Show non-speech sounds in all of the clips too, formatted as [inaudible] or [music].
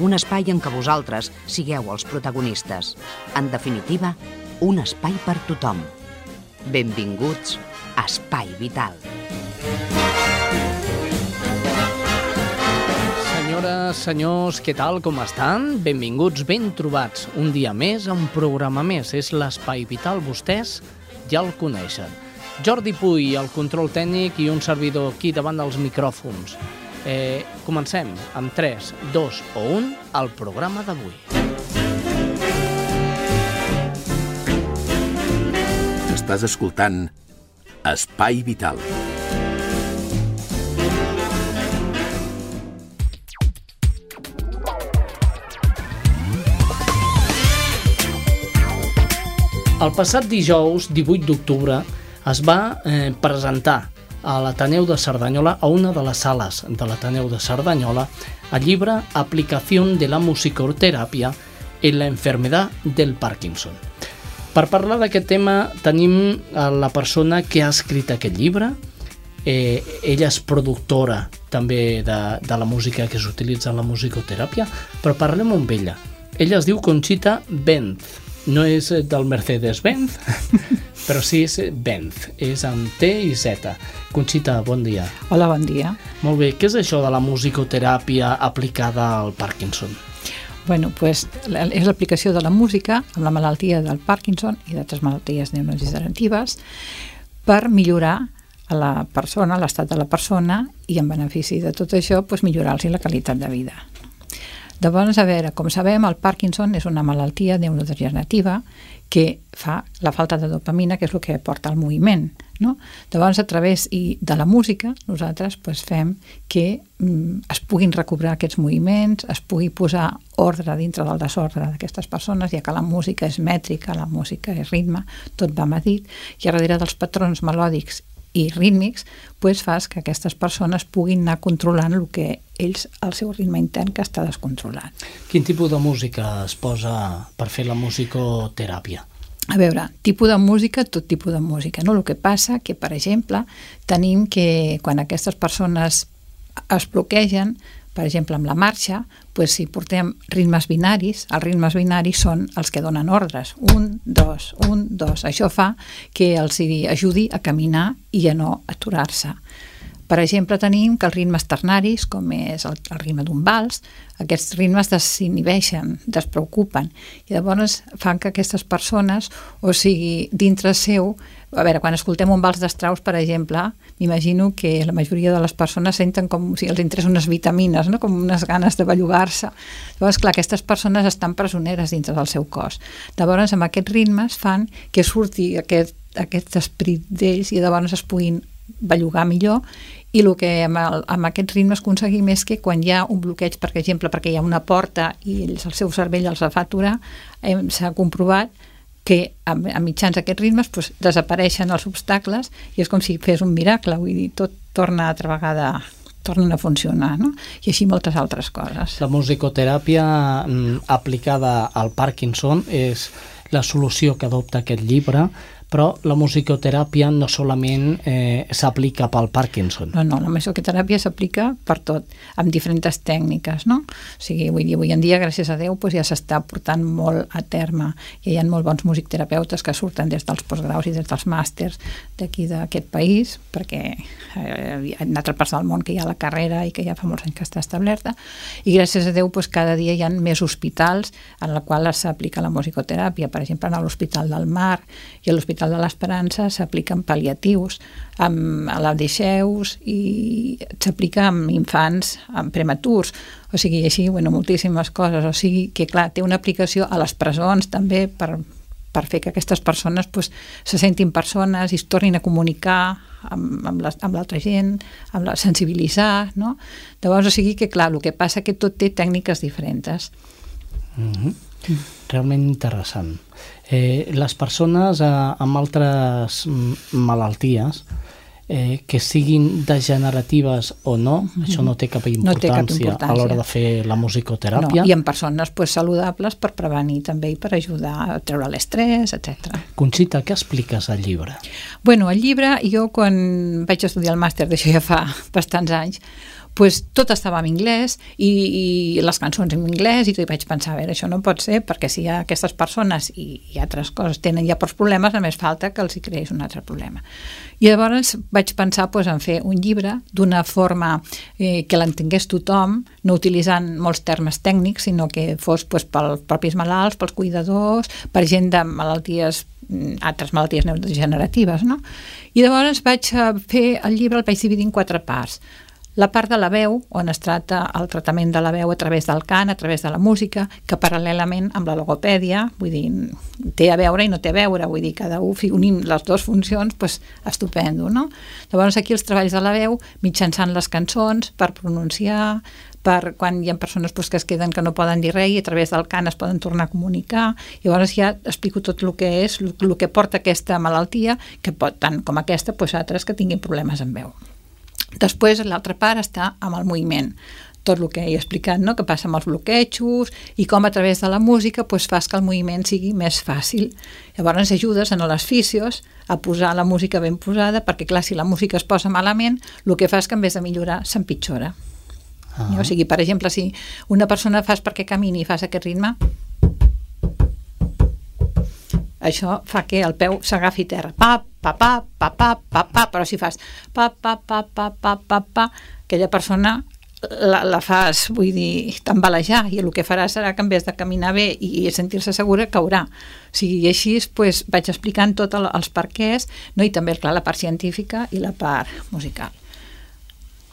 un espai en què vosaltres sigueu els protagonistes. En definitiva, un espai per tothom. Benvinguts a Espai Vital. Senyores, senyors, què tal, com estan? Benvinguts, ben trobats. Un dia més, un programa més. És l'Espai Vital, vostès ja el coneixen. Jordi Puy, el control tècnic i un servidor aquí davant dels micròfons. Eh, comencem amb 3, 2 o 1 el programa d'avui. Estàs escoltant Espai Vital. El passat dijous, 18 d'octubre, es va eh, presentar a l'Ateneu de Cerdanyola, a una de les sales de l'Ateneu de Cerdanyola, el llibre Aplicació de la musicoteràpia en la enfermedad del Parkinson. Per parlar d'aquest tema tenim la persona que ha escrit aquest llibre, eh, ella és productora també de, de la música que s'utilitza en la musicoteràpia, però parlem amb ella. Ella es diu Conchita Benz, no és del Mercedes-Benz, [laughs] però sí és Benz, és amb T i Z. Conxita, bon dia. Hola, bon dia. Molt bé, què és això de la musicoteràpia aplicada al Parkinson? Bueno, pues, és l'aplicació de la música amb la malaltia del Parkinson i d'altres malalties neurodegeneratives per millorar a la persona, l'estat de la persona i en benefici de tot això pues, millorar-los la qualitat de vida. Llavors, a veure, com sabem, el Parkinson és una malaltia neurodegenerativa que fa la falta de dopamina, que és el que porta al moviment. No? Llavors, a través i de la música, nosaltres pues, fem que mm, es puguin recobrar aquests moviments, es pugui posar ordre dintre del desordre d'aquestes persones, ja que la música és mètrica, la música és ritme, tot va medit, i a darrere dels patrons melòdics i rítmics, pues fas que aquestes persones puguin anar controlant el que ells, el seu ritme intern que està descontrolat. Quin tipus de música es posa per fer la musicoteràpia? A veure, tipus de música, tot tipus de música. No? El que passa que, per exemple, tenim que quan aquestes persones es bloquegen, per exemple, amb la marxa, pues, si portem ritmes binaris, els ritmes binaris són els que donen ordres. Un, dos, un, dos. Això fa que els ajudi a caminar i a no aturar-se. Per exemple, tenim que els ritmes ternaris, com és el, el ritme d'un vals, aquests ritmes desinhibeixen, despreocupen, i llavors fan que aquestes persones, o sigui, dintre seu, a veure, quan escoltem un vals d'Strauss, per exemple, m'imagino que la majoria de les persones senten com si els entrés unes vitamines, no? com unes ganes de bellugar-se. Llavors, clar, aquestes persones estan presoneres dintre del seu cos. Llavors, amb aquests ritmes fan que surti aquest, aquest esperit d'ells i llavors es puguin bellugar millor i el que amb, el, amb aquests ritmes aconseguim és que quan hi ha un bloqueig, per exemple, perquè hi ha una porta i ells, el seu cervell els fa aturar, s'ha comprovat que a, a mitjans d'aquests ritmes pues, desapareixen els obstacles i és com si fes un miracle, vull dir, tot torna altra vegada tornen a funcionar, no? I així moltes altres coses. La musicoteràpia mm, aplicada al Parkinson és la solució que adopta aquest llibre però la musicoteràpia no solament eh, s'aplica pel Parkinson. No, no, la musicoteràpia s'aplica per tot, amb diferents tècniques, no? O sigui, vull dir, avui en dia, gràcies a Déu, doncs ja s'està portant molt a terme. I hi ha molts bons musicterapeutes que surten des dels postgraus i des dels màsters d'aquí d'aquest país, perquè eh, en altres parts del món que hi ha la carrera i que ja fa molts anys que està establerta, i gràcies a Déu, doncs, cada dia hi ha més hospitals en la qual s'aplica la musicoteràpia, per exemple, a l'Hospital del Mar i a l'Hospital l'Hospital de l'Esperança s'apliquen pal·liatius amb, a la Deixeus i s'aplica amb infants amb prematurs, o sigui, així, bueno, moltíssimes coses, o sigui que, clar, té una aplicació a les presons també per, per fer que aquestes persones pues, se sentin persones i es tornin a comunicar amb, amb, la, l'altra gent, amb la, sensibilitzar, no? Llavors, o sigui que, clar, el que passa que tot té tècniques diferents. Mm -hmm. Realment interessant. Eh, les persones eh, amb altres malalties eh, que siguin degeneratives o no, mm -hmm. això no té cap importància, no té cap importància. a l'hora de fer la musicoteràpia. No, I en persones pues, saludables per prevenir també i per ajudar a treure l'estrès, etc. Conxita, què expliques al llibre? Bueno, el llibre, jo quan vaig estudiar el màster d'això ja fa [laughs] bastants anys, pues, tot estava en anglès i, i les cançons en anglès i tot, i vaig pensar, a veure, això no pot ser perquè si hi ha aquestes persones i, i altres coses tenen ja pocs problemes, només falta que els hi creés un altre problema. I llavors vaig pensar pues, en fer un llibre d'una forma eh, que l'entengués tothom, no utilitzant molts termes tècnics, sinó que fos pues, pels propis malalts, pels cuidadors, per gent de malalties mm, altres malalties neurodegeneratives, no? I llavors vaig eh, fer el llibre, el vaig dividir en quatre parts. La part de la veu, on es tracta el tractament de la veu a través del cant, a través de la música, que paral·lelament amb la logopèdia, vull dir, té a veure i no té a veure, vull dir, cada un, unim les dues funcions, doncs estupendo, no? Llavors aquí els treballs de la veu, mitjançant les cançons, per pronunciar, per quan hi ha persones doncs, que es queden que no poden dir res i a través del cant es poden tornar a comunicar. Llavors ja explico tot el que és, el que porta aquesta malaltia, que pot, tant com aquesta, doncs altres que tinguin problemes amb veu. Després, l'altra part està amb el moviment tot el que he explicat, no? que passa amb els bloquejos i com a través de la música pues, fas que el moviment sigui més fàcil. Llavors ajudes en les fisios a posar la música ben posada perquè clar, si la música es posa malament el que fa és que en vez de millorar s'empitjora. Ah. O sigui, per exemple, si una persona fas perquè camini i fas aquest ritme això fa que el peu s'agafi terra. Pa, pa, pa, pa, pa, pa, pa, però si fas pa, pa, pa, pa, pa, pa, pa, aquella persona la, la fas, vull dir, t'embalejar i el que farà serà que en vez de caminar bé i sentir-se segura, caurà. O sigui, i així pues, vaig explicant tots els perquès, no? i també, clar, la part científica i la part musical.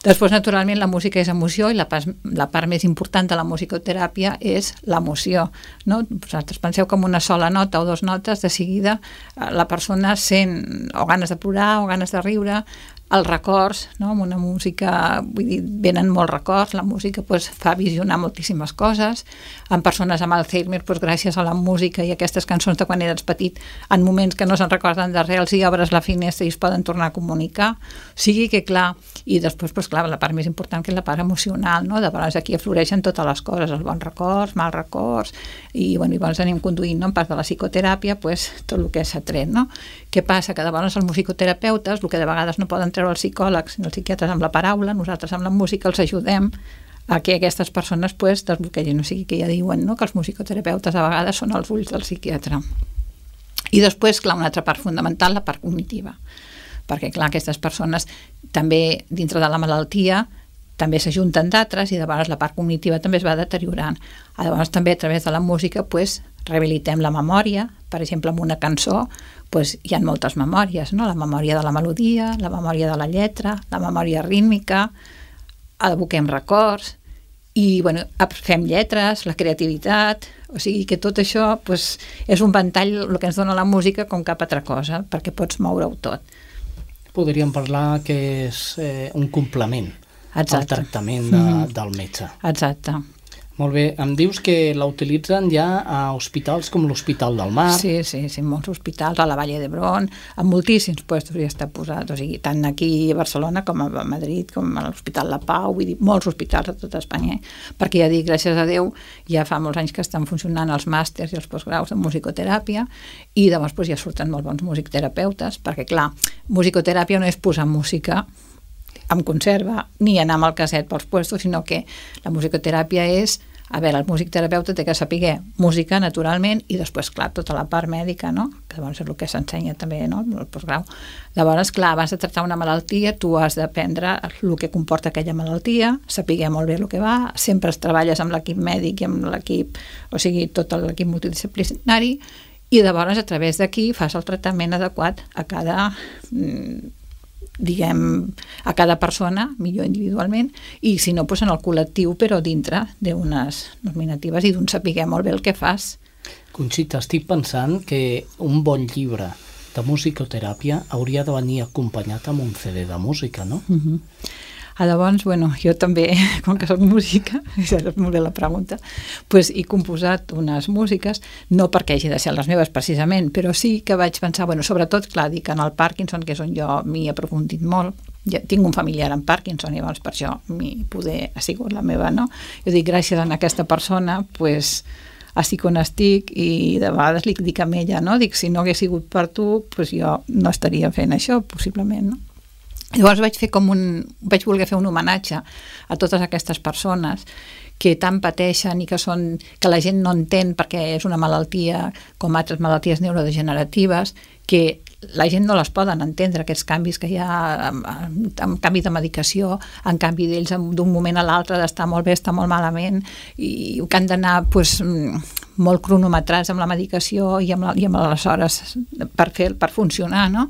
Després, naturalment, la música és emoció i la, pas, la part més important de la musicoteràpia és l'emoció. No? Vosaltres penseu que amb una sola nota o dues notes, de seguida eh, la persona sent o ganes de plorar o ganes de riure, els records, no? amb una música, vull dir, venen molts records, la música pues, fa visionar moltíssimes coses, amb persones amb Alzheimer, pues, gràcies a la música i aquestes cançons de quan eres petit, en moments que no se'n recorden de res, i obres la finestra i es poden tornar a comunicar, o sigui que clar, i després, pues, clar, la part més important que és la part emocional, no? de vegades aquí afloreixen totes les coses, els bons records, mals records, i, bueno, i llavors anem conduint, no? en part de la psicoteràpia, pues, tot el que s'ha tret, no? Què passa? Que de vegades els musicoterapeutes, el que de vegades no poden treure els psicòlegs i els psiquiatres amb la paraula, nosaltres amb la música els ajudem a que aquestes persones pues, desbloquegin. O sigui que ja diuen no, que els musicoterapeutes a vegades són els ulls del psiquiatre. I després, clar, una altra part fundamental, la part cognitiva. Perquè, clar, aquestes persones també dintre de la malaltia també s'ajunten d'altres i de vegades la part cognitiva també es va deteriorant. Llavors també a través de la música pues, rehabilitem la memòria, per exemple amb una cançó pues, hi ha moltes memòries, no? la memòria de la melodia, la memòria de la lletra, la memòria rítmica, aboquem records, i bueno, fem lletres, la creativitat, o sigui que tot això pues, és un ventall el que ens dona la música com cap altra cosa, perquè pots moure-ho tot. Podríem parlar que és eh, un complement Exacte. al tractament de, mm. del metge. Exacte. Molt bé, em dius que la utilitzen ja a hospitals com l'Hospital del Mar. Sí, sí, sí, molts hospitals, a la Vall d'Hebron, en moltíssims puestos ja està posat, o sigui, tant aquí a Barcelona com a Madrid, com a l'Hospital La Pau, vull dir, molts hospitals de tota Espanya, eh? perquè ja dic, gràcies a Déu, ja fa molts anys que estan funcionant els màsters i els postgraus de musicoteràpia i llavors pues, ja surten molt bons musicoterapeutes, perquè clar, musicoteràpia no és posar música amb conserva ni anar amb el casset pels puestos, sinó que la musicoteràpia és a veure, el músic terapeuta té que saber música, naturalment, i després, clar, tota la part mèdica, no? que llavors és el que s'ensenya també, no?, el postgrau. Llavors, clar, abans de tractar una malaltia, tu has d'aprendre el que comporta aquella malaltia, saber molt bé el que va, sempre es treballes amb l'equip mèdic i amb l'equip, o sigui, tot l'equip multidisciplinari, i llavors a través d'aquí fas el tractament adequat a cada mm, diguem, a cada persona, millor individualment, i si no, doncs en el col·lectiu, però dintre d'unes nominatives i d'un saber molt bé el que fas. Conxita, estic pensant que un bon llibre de musicoteràpia hauria de venir acompanyat amb un CD de música, no? Mm -hmm. A llavors, bueno, jo també, [laughs] com que soc música, això [laughs] és molt bé la pregunta, pues, he composat unes músiques, no perquè hagi de ser les meves precisament, però sí que vaig pensar, bueno, sobretot, clar, dic, en el Parkinson, que és on jo m'hi he aprofundit molt, ja tinc un familiar amb Parkinson i llavors per això mi poder ha sigut la meva, no? Jo dic, gràcies a aquesta persona, pues, estic on estic i de vegades li dic a ella, no? Dic, si no hagués sigut per tu, pues jo no estaria fent això, possiblement, no? Llavors vaig fer com un... vaig voler fer un homenatge a totes aquestes persones que tant pateixen i que, són, que la gent no entén perquè és una malaltia com altres malalties neurodegeneratives que la gent no les poden entendre, aquests canvis que hi ha en canvi de medicació, en canvi d'ells d'un moment a l'altre d'estar molt bé, estar molt malament i que han d'anar pues, molt cronometrats amb la medicació i amb, la, i amb les hores per, fer, per funcionar, no?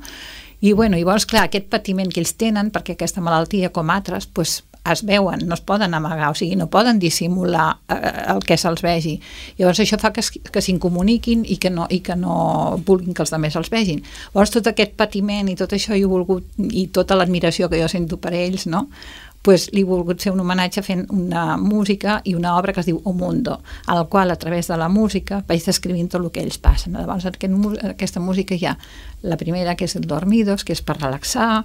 I, bueno, i llavors, clar, aquest patiment que ells tenen, perquè aquesta malaltia, com altres, pues, es veuen, no es poden amagar, o sigui, no poden dissimular eh, el que se'ls vegi. Llavors això fa que, que s'incomuniquin i, que no, i que no vulguin que els altres els vegin. Llavors tot aquest patiment i tot això he volgut, i tota l'admiració que jo sento per ells, no? Pues, li he volgut fer un homenatge fent una música i una obra que es diu O Mundo, al qual a través de la música vaig descrivint tot el que ells passen. Llavors, aquest, aquesta música hi ha la primera, que és el Dormidos, que és per relaxar,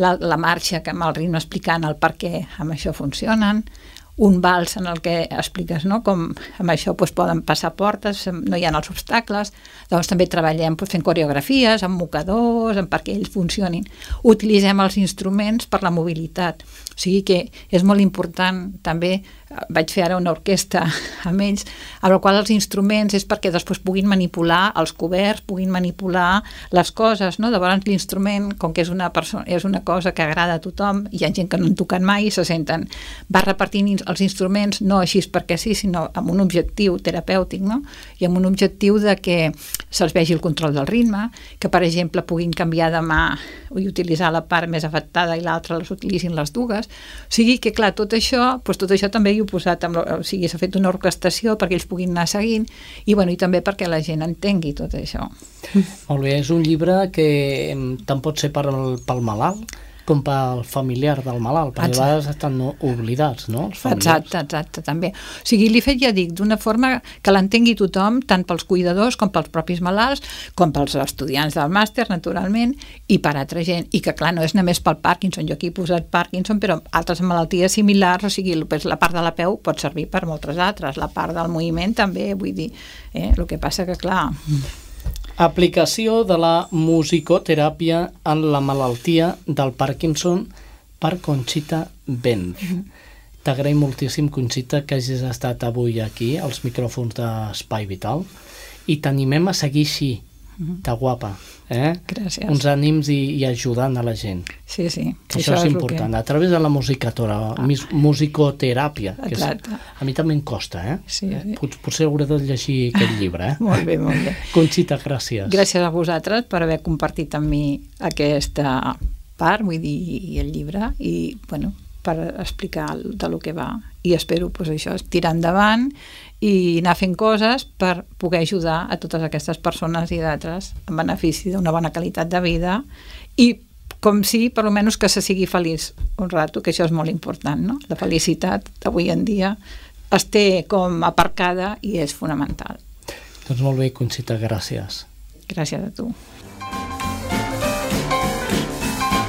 la, la marxa que amb el ritme explicant el per què amb això funcionen, un vals en el que expliques no? com amb això doncs, poden passar portes, no hi ha els obstacles, doncs també treballem doncs, fent coreografies, amb mocadors, amb perquè ells funcionin. Utilitzem els instruments per la mobilitat, o sigui que és molt important també vaig fer ara una orquestra [laughs] amb ells, amb la qual els instruments és perquè després puguin manipular els coberts, puguin manipular les coses, no? Llavors l'instrument, com que és una, persona, és una cosa que agrada a tothom, hi ha gent que no en toquen mai i se senten, va repartint els instruments no així perquè sí, sinó amb un objectiu terapèutic, no? I amb un objectiu de que se'ls vegi el control del ritme, que per exemple puguin canviar de mà i utilitzar la part més afectada i l'altra les utilitzin les dues. O sigui que, clar, tot això, doncs tot això també hi he posat, amb, o sigui, s'ha fet una orquestació perquè ells puguin anar seguint i, bueno, i també perquè la gent entengui tot això. Molt bé, és un llibre que tant pot ser per pel malalt com pel familiar del malalt, perquè exacte. a vegades estan oblidats, no? Els exacte, exacte, també. O sigui, l'he fet, ja dic, d'una forma que l'entengui tothom, tant pels cuidadors com pels propis malalts, com pels estudiants del màster, naturalment, i per altra gent. I que, clar, no és només pel Parkinson, jo aquí he posat Parkinson, però altres malalties similars, o sigui, la part de la peu pot servir per moltes altres, la part del moviment també, vull dir, eh? el que passa que, clar... Aplicació de la musicoteràpia en la malaltia del Parkinson per Conxita Benz. -hmm. T'agraïm moltíssim, Conxita, que hagis estat avui aquí, als micròfons d'Espai Vital, i t'animem a seguir així, mm -hmm. guapa. Eh? Gràcies. Uns ànims i, i ajudant a la gent. Sí, sí. Que això, això és, és important. Que... A través de la musicatora, ah. musicoteràpia. Que és, a mi també em costa, eh? Sí, sí. Pot, potser hauré de llegir aquest llibre, eh? [laughs] molt bé, molt bé. Conxita, gràcies. Gràcies a vosaltres per haver compartit amb mi aquesta part, vull dir, i el llibre, i, bueno, per explicar de lo que va. I espero, pues, això, tirar endavant i anar fent coses per poder ajudar a totes aquestes persones i d'altres en benefici d'una bona qualitat de vida i com si, per almenys, que se sigui feliç un rato, que això és molt important, no? La felicitat avui en dia es té com aparcada i és fonamental. Doncs molt bé, Conxita, gràcies. Gràcies a tu.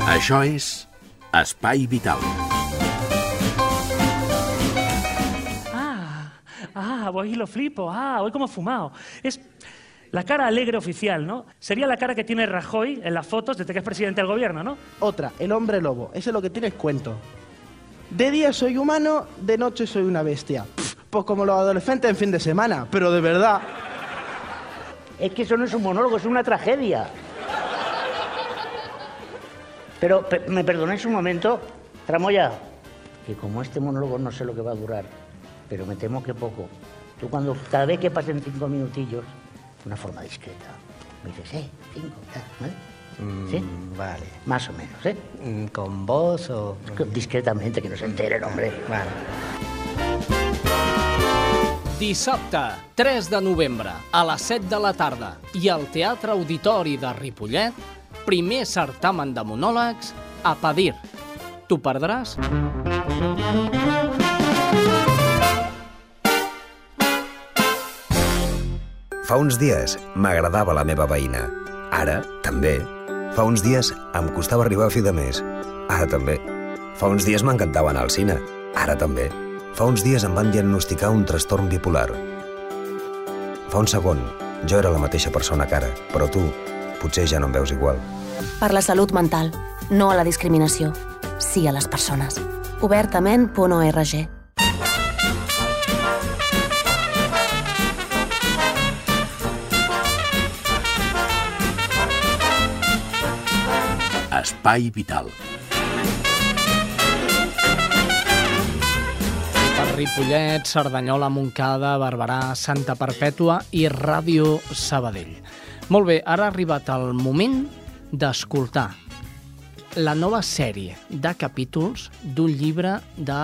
Això és Espai Vital. Ah, hoy lo flipo, ah, hoy como fumado. Es la cara alegre oficial, ¿no? Sería la cara que tiene Rajoy en las fotos desde que es presidente del gobierno, ¿no? Otra, el hombre lobo. Ese es lo que tiene cuento. De día soy humano, de noche soy una bestia. pues como los adolescentes en fin de semana, pero de verdad. Es que eso no es un monólogo, es una tragedia. Pero, ¿me perdonáis un momento? Tramoya, que como este monólogo no sé lo que va a durar, pero me temo que poco. Tú cuando, cada vez que pasen cinco minutillos, de una forma discreta, me dices, eh, cinco, ¿vale? Mm, ¿Sí? Vale. Más o menos, ¿eh? Mm, ¿Con vos o...? Discretamente, que no se enteren, hombre. Vale. Dissabte, 3 de novembre, a les 7 de la tarda, i al Teatre Auditori de Ripollet, primer certamen de monòlegs a Padir. T'ho perdràs? Fa uns dies m'agradava la meva veïna. Ara, també. Fa uns dies em costava arribar a fi de mes. Ara també. Fa uns dies m'encantava anar al cine. Ara també. Fa uns dies em van diagnosticar un trastorn bipolar. Fa un segon, jo era la mateixa persona que ara, però tu potser ja no em veus igual. Per la salut mental, no a la discriminació, sí a les persones. Obertament.org Espai Vital. Per Ripollet, Cerdanyola, Montcada, Barberà, Santa Perpètua i Ràdio Sabadell. Molt bé, ara ha arribat el moment d'escoltar la nova sèrie de capítols d'un llibre de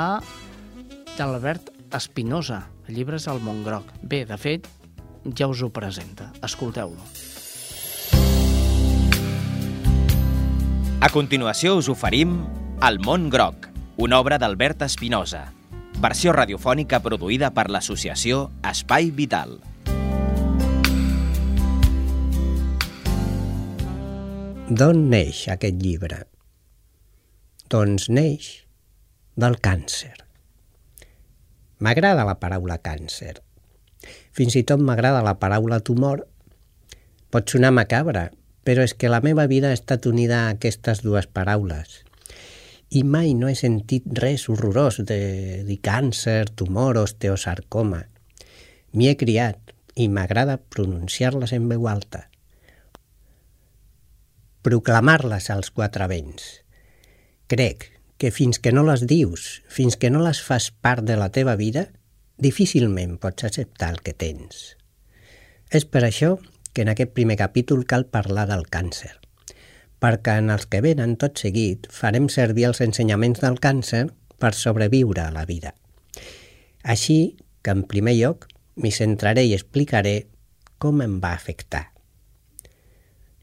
d'Albert Espinosa. El llibre és El Montgroc. Bé, de fet, ja us ho presenta. Escolteu-lo. A continuació us oferim El món groc, una obra d'Albert Espinosa, versió radiofònica produïda per l'associació Espai Vital. D'on neix aquest llibre? Doncs neix del càncer. M'agrada la paraula càncer. Fins i tot m'agrada la paraula tumor. Pot sonar macabra, però és que la meva vida ha estat unida a aquestes dues paraules. I mai no he sentit res horrorós de dir càncer, tumor osteosarcoma. M'hi he criat i m'agrada pronunciar-les en veu alta. Proclamar-les als quatre vents. Crec que fins que no les dius, fins que no les fas part de la teva vida, difícilment pots acceptar el que tens. És per això en aquest primer capítol cal parlar del càncer, perquè en els que venen tot seguit farem servir els ensenyaments del càncer per sobreviure a la vida. Així que, en primer lloc, m'hi centraré i explicaré com em va afectar.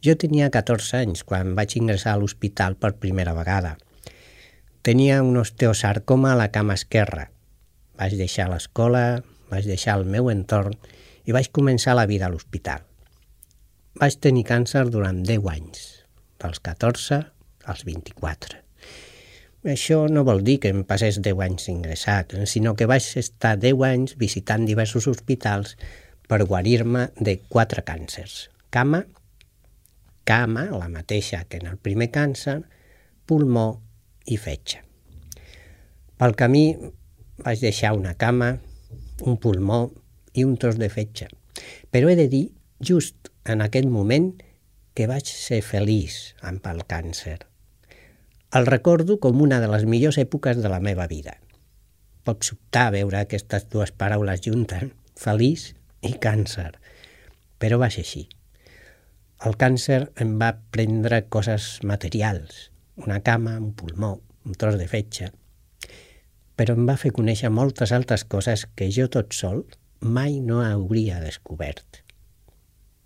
Jo tenia 14 anys quan vaig ingressar a l'hospital per primera vegada. Tenia un osteosarcoma a la cama esquerra. Vaig deixar l'escola, vaig deixar el meu entorn i vaig començar la vida a l'hospital. Vaig tenir càncer durant 10 anys, dels 14 als 24. Això no vol dir que em passés 10 anys ingressat, sinó que vaig estar 10 anys visitant diversos hospitals per guarir-me de quatre càncers. Cama, cama, la mateixa que en el primer càncer, pulmó i fetge. Pel camí vaig deixar una cama, un pulmó i un tros de fetge. Però he de dir, just en aquest moment, que vaig ser feliç amb el càncer. El recordo com una de les millors èpoques de la meva vida. Pot sobtar veure aquestes dues paraules juntes, feliç i càncer, però va ser així. El càncer em va prendre coses materials, una cama, un pulmó, un tros de fetge, però em va fer conèixer moltes altres coses que jo tot sol mai no hauria descobert.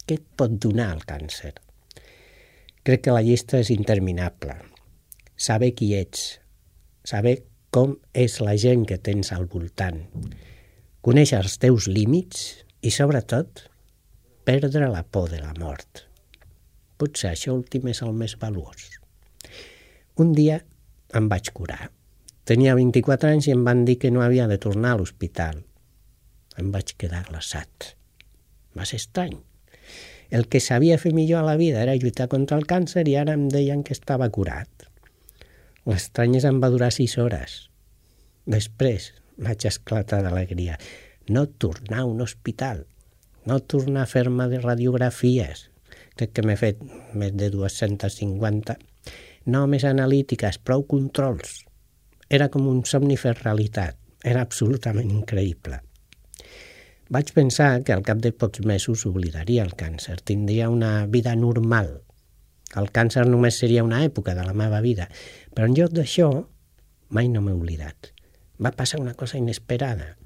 Què et pot donar el càncer? Crec que la llista és interminable. Saber qui ets, saber com és la gent que tens al voltant, conèixer els teus límits i, sobretot, perdre la por de la mort. Potser això últim és el més valuós. Un dia em vaig curar. Tenia 24 anys i em van dir que no havia de tornar a l'hospital. Em vaig quedar glaçat. Va ser estrany. El que sabia fer millor a la vida era lluitar contra el càncer i ara em deien que estava curat. L'estrany em va durar sis hores. Després vaig esclatar d'alegria. No tornar a un hospital, no tornar a fer-me de radiografies. Crec que m'he fet més de 250 no més analítiques, prou controls. Era com un somni fer realitat. Era absolutament increïble. Vaig pensar que al cap de pocs mesos oblidaria el càncer, tindria una vida normal. El càncer només seria una època de la meva vida, però en lloc d'això mai no m'he oblidat. Va passar una cosa inesperada.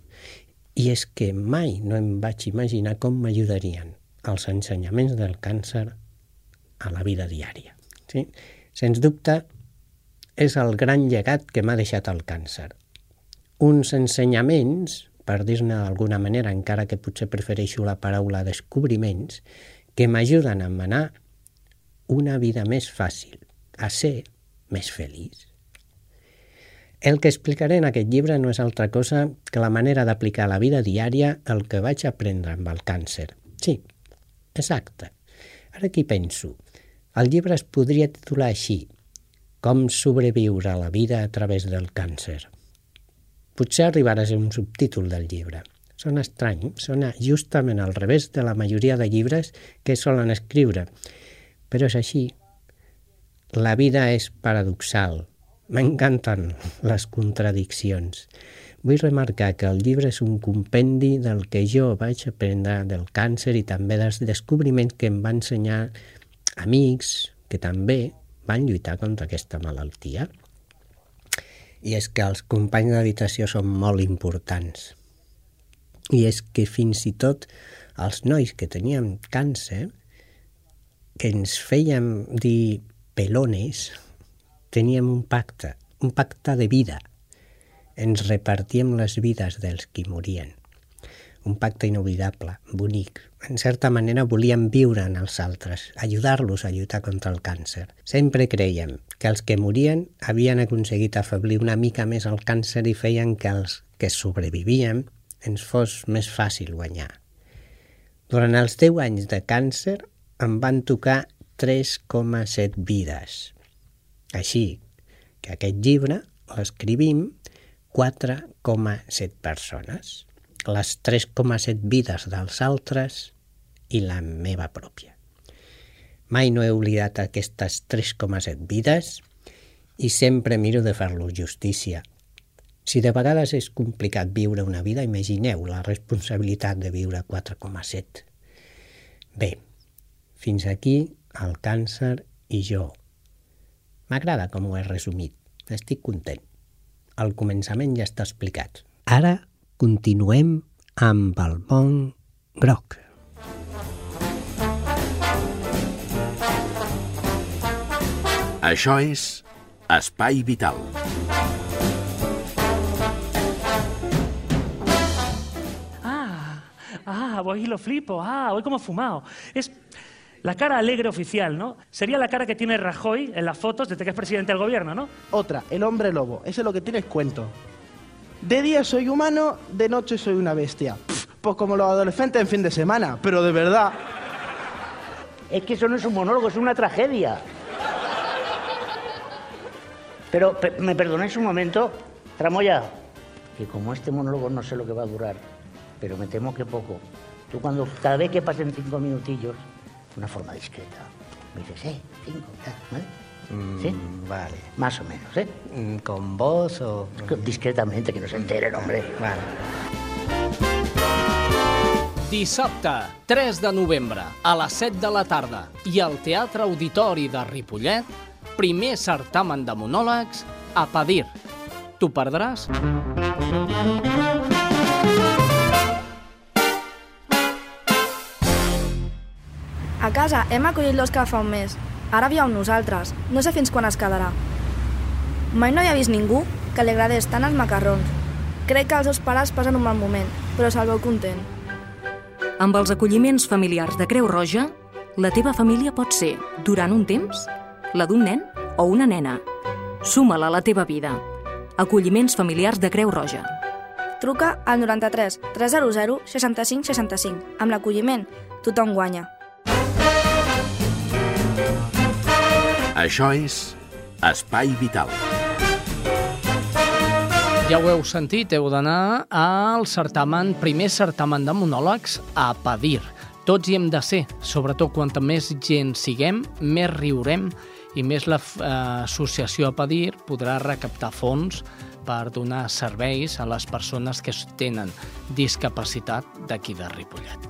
I és que mai no em vaig imaginar com m'ajudarien els ensenyaments del càncer a la vida diària. Sí? Sens dubte, és el gran llegat que m'ha deixat el càncer. Uns ensenyaments, per dir-ne d'alguna manera, encara que potser prefereixo la paraula descobriments, que m'ajuden a manar una vida més fàcil, a ser més feliç. El que explicaré en aquest llibre no és altra cosa que la manera d'aplicar a la vida diària el que vaig aprendre amb el càncer. Sí, exacte. Ara aquí penso. El llibre es podria titular així, Com sobreviure a la vida a través del càncer. Potser arribarà a ser un subtítol del llibre. Sona estrany, sona justament al revés de la majoria de llibres que solen escriure. Però és així. La vida és paradoxal, M'encanten les contradiccions. Vull remarcar que el llibre és un compendi del que jo vaig aprendre del càncer i també dels descobriments que em van ensenyar amics que també van lluitar contra aquesta malaltia. I és que els companys d'habitació són molt importants. I és que fins i tot els nois que teníem càncer, que ens fèiem dir pelones, teníem un pacte, un pacte de vida. Ens repartíem les vides dels qui morien. Un pacte inoblidable, bonic. En certa manera volíem viure en els altres, ajudar-los a lluitar contra el càncer. Sempre creiem que els que morien havien aconseguit afeblir una mica més el càncer i feien que els que sobrevivíem ens fos més fàcil guanyar. Durant els 10 anys de càncer em van tocar 3,7 vides. Així que aquest llibre l'escrivim 4,7 persones, les 3,7 vides dels altres i la meva pròpia. Mai no he oblidat aquestes 3,7 vides i sempre miro de fer-los justícia. Si de vegades és complicat viure una vida, imagineu la responsabilitat de viure 4,7. Bé, fins aquí el càncer i jo, M'agrada com ho he resumit. Estic content. El començament ja està explicat. Ara continuem amb el bon groc. Això és Espai Vital. Ah, ah, voy y lo flipo. Ah, hoy como fumado. Es la cara alegre oficial, ¿no? Sería la cara que tiene Rajoy en las fotos desde que es presidente del gobierno, ¿no? Otra, el hombre lobo. Ese es lo que tienes cuento. De día soy humano, de noche soy una bestia. pues como los adolescentes en fin de semana, pero de verdad. Es que eso no es un monólogo, es una tragedia. Pero, ¿me perdonáis un momento? Tramoya, que como este monólogo no sé lo que va a durar, pero me temo que poco. Tú cuando, cada vez que pasen cinco minutillos, una forma discreta. Me dices, eh, cinco, ¿vale? Mm, ¿Sí? Vale. Más o menos, ¿eh? Mm, ¿Con vos o...? Discretamente, que no se enteren, hombre. Vale. Dissabte, 3 de novembre, a les 7 de la tarda, i al Teatre Auditori de Ripollet, primer certamen de monòlegs a Padir. T'ho perdràs? A casa hem acollit l'Òscar fa un mes. Ara viu amb nosaltres. No sé fins quan es quedarà. Mai no hi ha vist ningú que li agradés tant els macarrons. Crec que els seus pares passen un mal moment, però se'l veu content. Amb els acolliments familiars de Creu Roja, la teva família pot ser, durant un temps, la d'un nen o una nena. Suma-la a la teva vida. Acolliments familiars de Creu Roja. Truca al 93 300 65 65. Amb l'acolliment, tothom guanya. Això és Espai Vital. Ja ho heu sentit, heu d'anar al certamen, primer certamen de monòlegs a Padir. Tots hi hem de ser, sobretot quanta més gent siguem, més riurem i més l'associació a Padir podrà recaptar fons per donar serveis a les persones que tenen discapacitat d'aquí de Ripollet.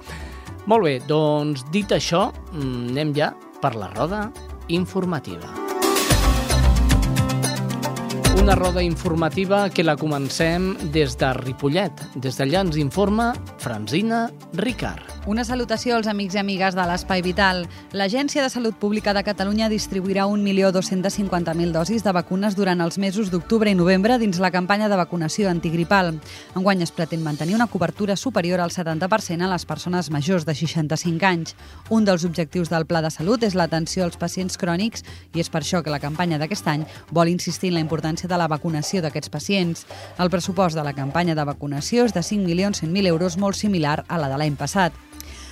Molt bé, doncs dit això, anem ja per la roda informativa. Una roda informativa que la comencem des de Ripollet. Des d'allà ens informa Franzina Ricard. Una salutació als amics i amigues de l'Espai Vital. L'Agència de Salut Pública de Catalunya distribuirà 1.250.000 dosis de vacunes durant els mesos d'octubre i novembre dins la campanya de vacunació antigripal. Enguany es pretén mantenir una cobertura superior al 70% a les persones majors de 65 anys. Un dels objectius del Pla de Salut és l'atenció als pacients crònics i és per això que la campanya d'aquest any vol insistir en la importància de la vacunació d'aquests pacients. El pressupost de la campanya de vacunació és de 5.100.000 euros, molt similar a la de l'any passat.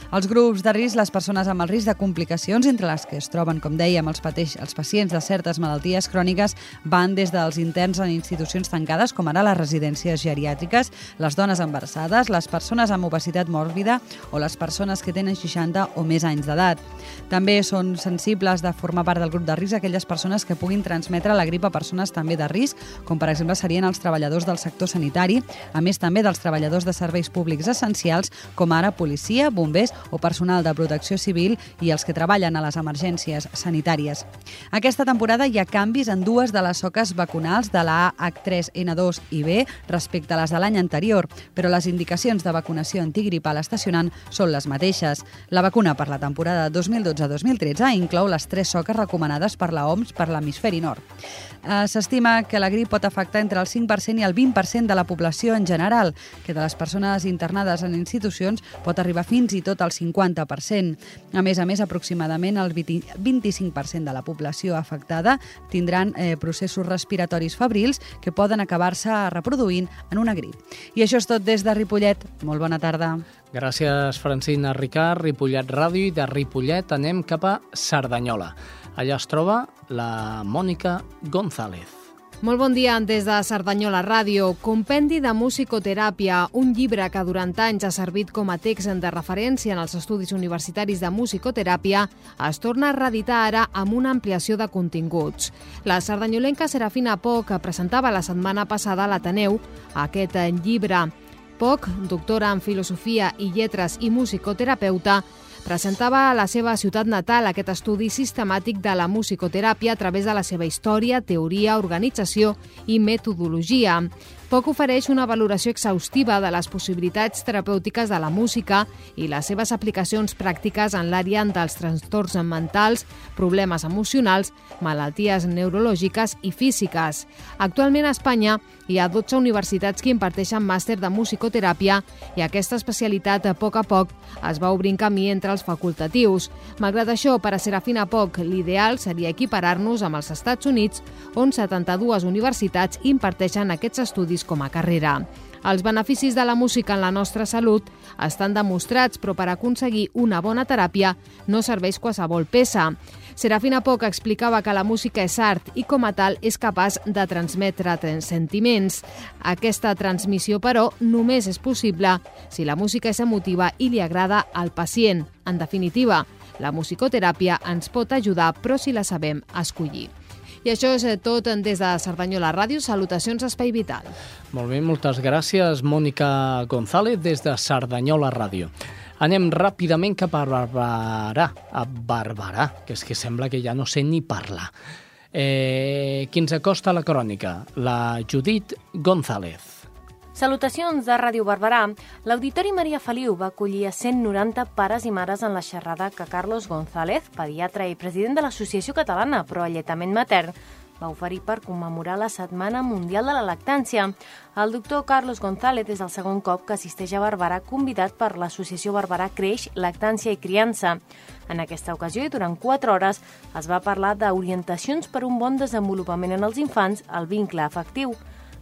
Els grups de risc, les persones amb el risc de complicacions, entre les que es troben, com dèiem, els, pateix, els pacients de certes malalties cròniques, van des dels interns en institucions tancades, com ara les residències geriàtriques, les dones embarassades, les persones amb obesitat mòrbida o les persones que tenen 60 o més anys d'edat. També són sensibles de formar part del grup de risc aquelles persones que puguin transmetre la grip a persones també de risc, com per exemple serien els treballadors del sector sanitari, a més també dels treballadors de serveis públics essencials, com ara policia, bombers o personal de protecció civil i els que treballen a les emergències sanitàries. Aquesta temporada hi ha canvis en dues de les soques vacunals de la H3N2 i B respecte a les de l'any anterior, però les indicacions de vacunació antigripal estacionant són les mateixes. La vacuna per la temporada 2012-2013 inclou les tres soques recomanades per la OMS per l'hemisferi nord. Eh, S'estima que la grip pot afectar entre el 5% i el 20% de la població en general, que de les persones internades en institucions pot arribar fins i tot al 50%. A més a més, aproximadament el 20 25% de la població afectada tindran eh, processos respiratoris febrils que poden acabar-se reproduint en una grip. I això és tot des de Ripollet. Molt bona tarda. Gràcies, Francina Ricard, Ripollet Ràdio, i de Ripollet anem cap a Cerdanyola. Allà es troba la Mònica González. Molt bon dia des de Cerdanyola Ràdio. Compendi de musicoteràpia, un llibre que durant anys ha servit com a text de referència en els estudis universitaris de musicoteràpia, es torna a reeditar ara amb una ampliació de continguts. La sardanyolenca Serafina Poc presentava la setmana passada a l'Ateneu aquest llibre. Poc, doctora en filosofia i lletres i musicoterapeuta, presentava a la seva ciutat natal aquest estudi sistemàtic de la musicoteràpia a través de la seva història, teoria, organització i metodologia. Poc ofereix una valoració exhaustiva de les possibilitats terapèutiques de la música i les seves aplicacions pràctiques en l'àrea dels trastorns mentals, problemes emocionals, malalties neurològiques i físiques. Actualment a Espanya hi ha 12 universitats que imparteixen màster de musicoteràpia i aquesta especialitat a poc a poc es va obrint camí entre els facultatius. Malgrat això, per a Serafina Poc, l'ideal seria equiparar-nos amb els Estats Units, on 72 universitats imparteixen aquests estudis com a carrera. Els beneficis de la música en la nostra salut estan demostrats, però per aconseguir una bona teràpia no serveix qualsevol peça. Serafina Poc explicava que la música és art i com a tal és capaç de transmetre sentiments. Aquesta transmissió, però, només és possible si la música és emotiva i li agrada al pacient. En definitiva, la musicoteràpia ens pot ajudar, però si la sabem escollir. I això és tot des de Cerdanyola Ràdio. Salutacions, Espai Vital. Molt bé, moltes gràcies, Mònica González, des de Cerdanyola Ràdio. Anem ràpidament cap a Barberà, a Barberà, que és que sembla que ja no sé ni parlar. Eh, qui ens acosta la crònica? La Judit González. Salutacions de Ràdio Barberà. L'Auditori Maria Feliu va acollir a 190 pares i mares en la xerrada que Carlos González, pediatre i president de l'Associació Catalana Pro Alletament Matern, va oferir per commemorar la Setmana Mundial de la Lactància. El doctor Carlos González és el segon cop que assisteix a Barberà convidat per l'Associació Barberà Creix, Lactància i Criança. En aquesta ocasió i durant 4 hores es va parlar d'orientacions per un bon desenvolupament en els infants, el vincle afectiu.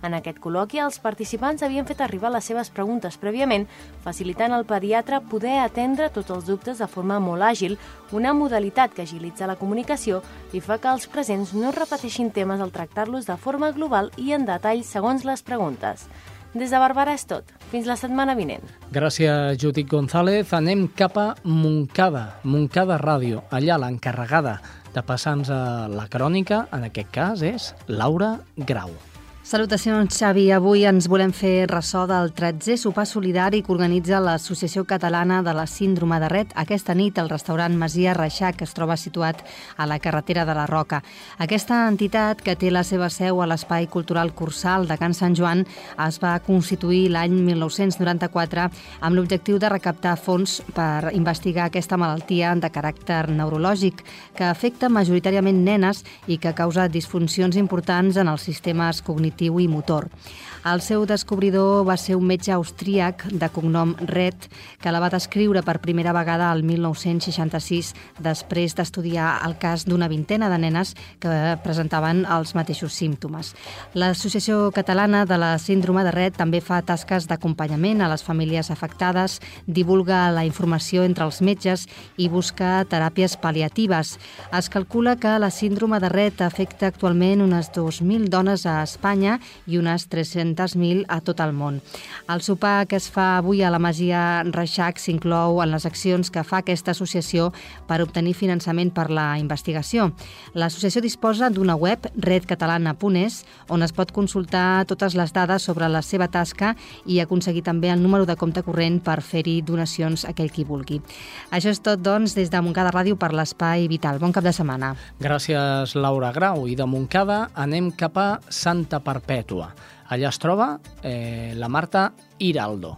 En aquest col·loqui, els participants havien fet arribar les seves preguntes prèviament, facilitant al pediatre poder atendre tots els dubtes de forma molt àgil, una modalitat que agilitza la comunicació i fa que els presents no repeteixin temes al tractar-los de forma global i en detall segons les preguntes. Des de Barberà és tot. Fins la setmana vinent. Gràcies, Judit González. Anem cap a Montcada, Montcada Ràdio. Allà l'encarregada de passar-nos la crònica, en aquest cas, és Laura Grau. Salutacions, Xavi. Avui ens volem fer ressò del 13è sopar solidari que organitza l'Associació Catalana de la Síndrome de Ret aquesta nit al restaurant Masia Reixac, que es troba situat a la carretera de la Roca. Aquesta entitat, que té la seva seu a l'Espai Cultural Cursal de Can Sant Joan, es va constituir l'any 1994 amb l'objectiu de recaptar fons per investigar aquesta malaltia de caràcter neurològic que afecta majoritàriament nenes i que causa disfuncions importants en els sistemes cognitius Tiwi motor. El seu descobridor va ser un metge austríac de cognom Red, que la va descriure per primera vegada al 1966 després d'estudiar el cas d'una vintena de nenes que presentaven els mateixos símptomes. L'Associació Catalana de la Síndrome de Red també fa tasques d'acompanyament a les famílies afectades, divulga la informació entre els metges i busca teràpies paliatives. Es calcula que la síndrome de Red afecta actualment unes 2.000 dones a Espanya i unes 300 200.000 a tot el món. El sopar que es fa avui a la Masia Reixac s'inclou en les accions que fa aquesta associació per obtenir finançament per la investigació. L'associació disposa d'una web, redcatalana.es, on es pot consultar totes les dades sobre la seva tasca i aconseguir també el número de compte corrent per fer-hi donacions a aquell qui vulgui. Això és tot, doncs, des de Montcada Ràdio per l'Espai Vital. Bon cap de setmana. Gràcies, Laura Grau. I de Montcada anem cap a Santa Perpètua. Allà es troba eh, la Marta Hiraldo.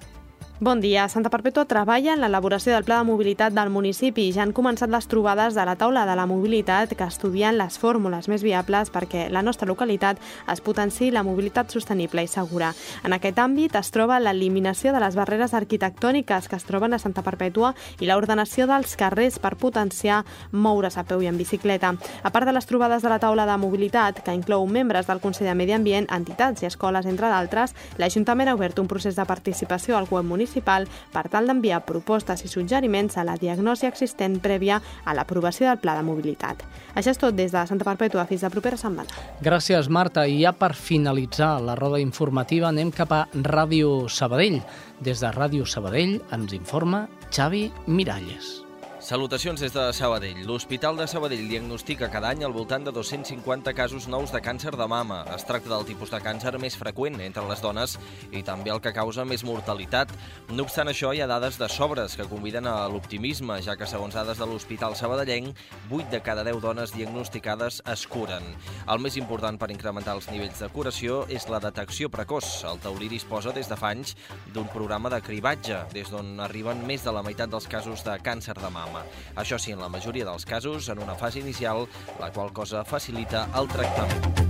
Bon dia. Santa Perpètua treballa en l'elaboració del pla de mobilitat del municipi. Ja han començat les trobades de la taula de la mobilitat que estudien les fórmules més viables perquè la nostra localitat es potenciï la mobilitat sostenible i segura. En aquest àmbit es troba l'eliminació de les barreres arquitectòniques que es troben a Santa Perpètua i l'ordenació dels carrers per potenciar moure's a peu i en bicicleta. A part de les trobades de la taula de mobilitat, que inclou membres del Consell de Medi Ambient, entitats i escoles, entre d'altres, l'Ajuntament ha obert un procés de participació al web municipal municipal per tal d'enviar propostes i suggeriments a la diagnosi existent prèvia a l'aprovació del Pla de Mobilitat. Això és tot des de Santa Perpètua fins la propera setmana. Gràcies, Marta. I ja per finalitzar la roda informativa anem cap a Ràdio Sabadell. Des de Ràdio Sabadell ens informa Xavi Miralles. Salutacions des de Sabadell. L'Hospital de Sabadell diagnostica cada any al voltant de 250 casos nous de càncer de mama. Es tracta del tipus de càncer més freqüent entre les dones i també el que causa més mortalitat. No obstant això, hi ha dades de sobres que conviden a l'optimisme, ja que segons dades de l'Hospital Sabadellenc, 8 de cada 10 dones diagnosticades es curen. El més important per incrementar els nivells de curació és la detecció precoç. El taulí disposa des de fa anys d'un programa de cribatge, des d'on arriben més de la meitat dels casos de càncer de mama. Això sí, en la majoria dels casos, en una fase inicial, la qual cosa facilita el tractament.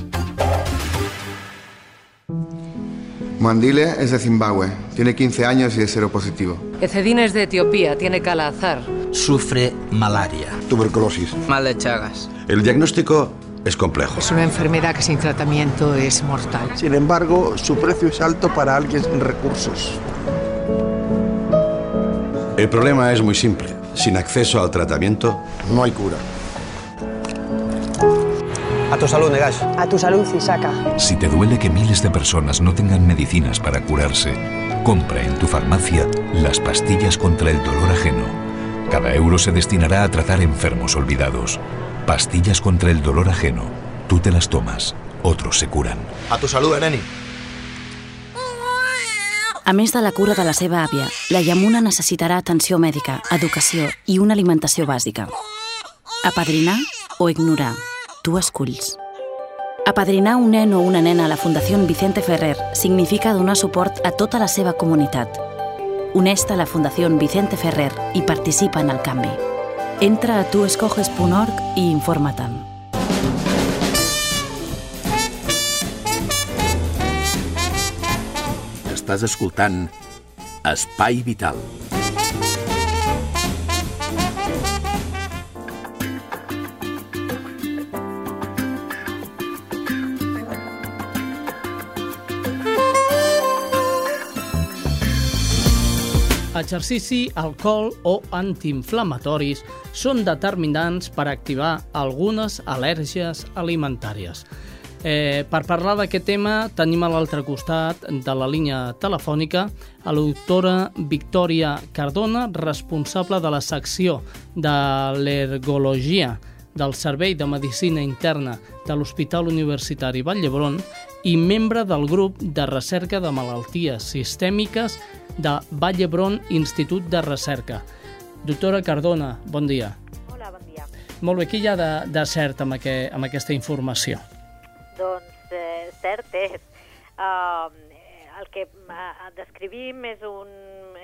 Mandile es de Zimbabue, tiene 15 años y es seropositivo. Ecedine es de Etiopía, tiene calazar. Sufre malaria. Tuberculosis. Mal de Chagas. El diagnóstico es complejo. Es una enfermedad que sin tratamiento es mortal. Sin embargo, su precio es alto para alguien sin recursos. El problema es muy simple. Sin acceso al tratamiento, no hay cura. A tu salud, Negash. A tu salud, Isaka. Si te duele que miles de personas no tengan medicinas para curarse, compra en tu farmacia las pastillas contra el dolor ajeno. Cada euro se destinará a tratar enfermos olvidados. Pastillas contra el dolor ajeno. Tú te las tomas, otros se curan. A tu salud, Eneni. A més de la cura de la seva àvia, la Yamuna necessitarà atenció mèdica, educació i una alimentació bàsica. Apadrinar o ignorar. Tu esculls. Apadrinar un nen o una nena a la Fundació Vicente Ferrer significa donar suport a tota la seva comunitat. Uneix-te a la Fundació Vicente Ferrer i participa en el canvi. Entra a tuescoges.org i informa-te'n. Estàs escoltant Espai Vital. Exercici, alcohol o antiinflamatoris són determinants per activar algunes al·lèrgies alimentàries. Eh, per parlar d'aquest tema tenim a l'altre costat de la línia telefònica a la doctora Victòria Cardona, responsable de la secció de l'ergologia del Servei de Medicina Interna de l'Hospital Universitari Vall d'Hebron i membre del grup de recerca de malalties sistèmiques de Vall d'Hebron Institut de Recerca. Doctora Cardona, bon dia. Hola, bon dia. Molt bé, què hi ha de, de cert amb, aquest, amb aquesta informació? Doncs eh, cert és. Uh, el que uh, descrivim és un,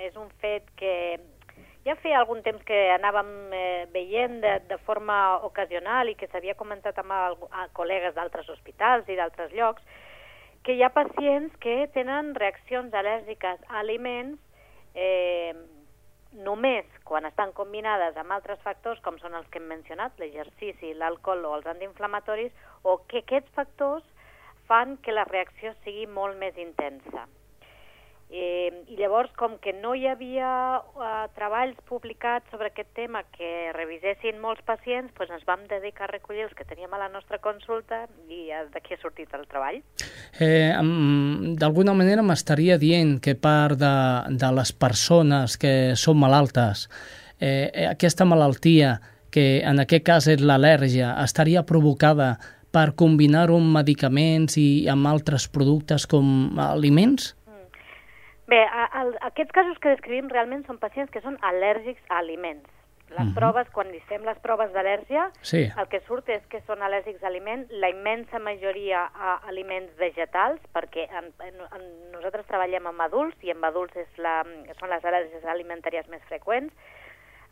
és un fet que ja feia algun temps que anàvem eh, veient de, de forma ocasional i que s'havia comentat amb el, a col·legues d'altres hospitals i d'altres llocs, que hi ha pacients que tenen reaccions al·lèrgiques a aliments eh, només quan estan combinades amb altres factors com són els que hem mencionat, l'exercici, l'alcohol o els antiinflamatoris, o que aquests factors fan que la reacció sigui molt més intensa. Eh, I llavors, com que no hi havia eh, treballs publicats sobre aquest tema que revisessin molts pacients, doncs ens vam dedicar a recollir els que teníem a la nostra consulta i d'aquí ha sortit el treball. Eh, D'alguna manera m'estaria dient que part de, de les persones que són malaltes, eh, aquesta malaltia, que en aquest cas és l'al·lèrgia, estaria provocada per combinar-ho amb medicaments i amb altres productes com aliments? Bé, a, a, aquests casos que descrivim realment són pacients que són al·lèrgics a aliments. Les uh -huh. proves, quan li fem les proves d'al·lèrgia, sí. el que surt és que són al·lèrgics a aliment, la immensa majoria a aliments vegetals, perquè en, en, en, nosaltres treballem amb adults i amb adults és la, són les al·lèrgies alimentàries més freqüents.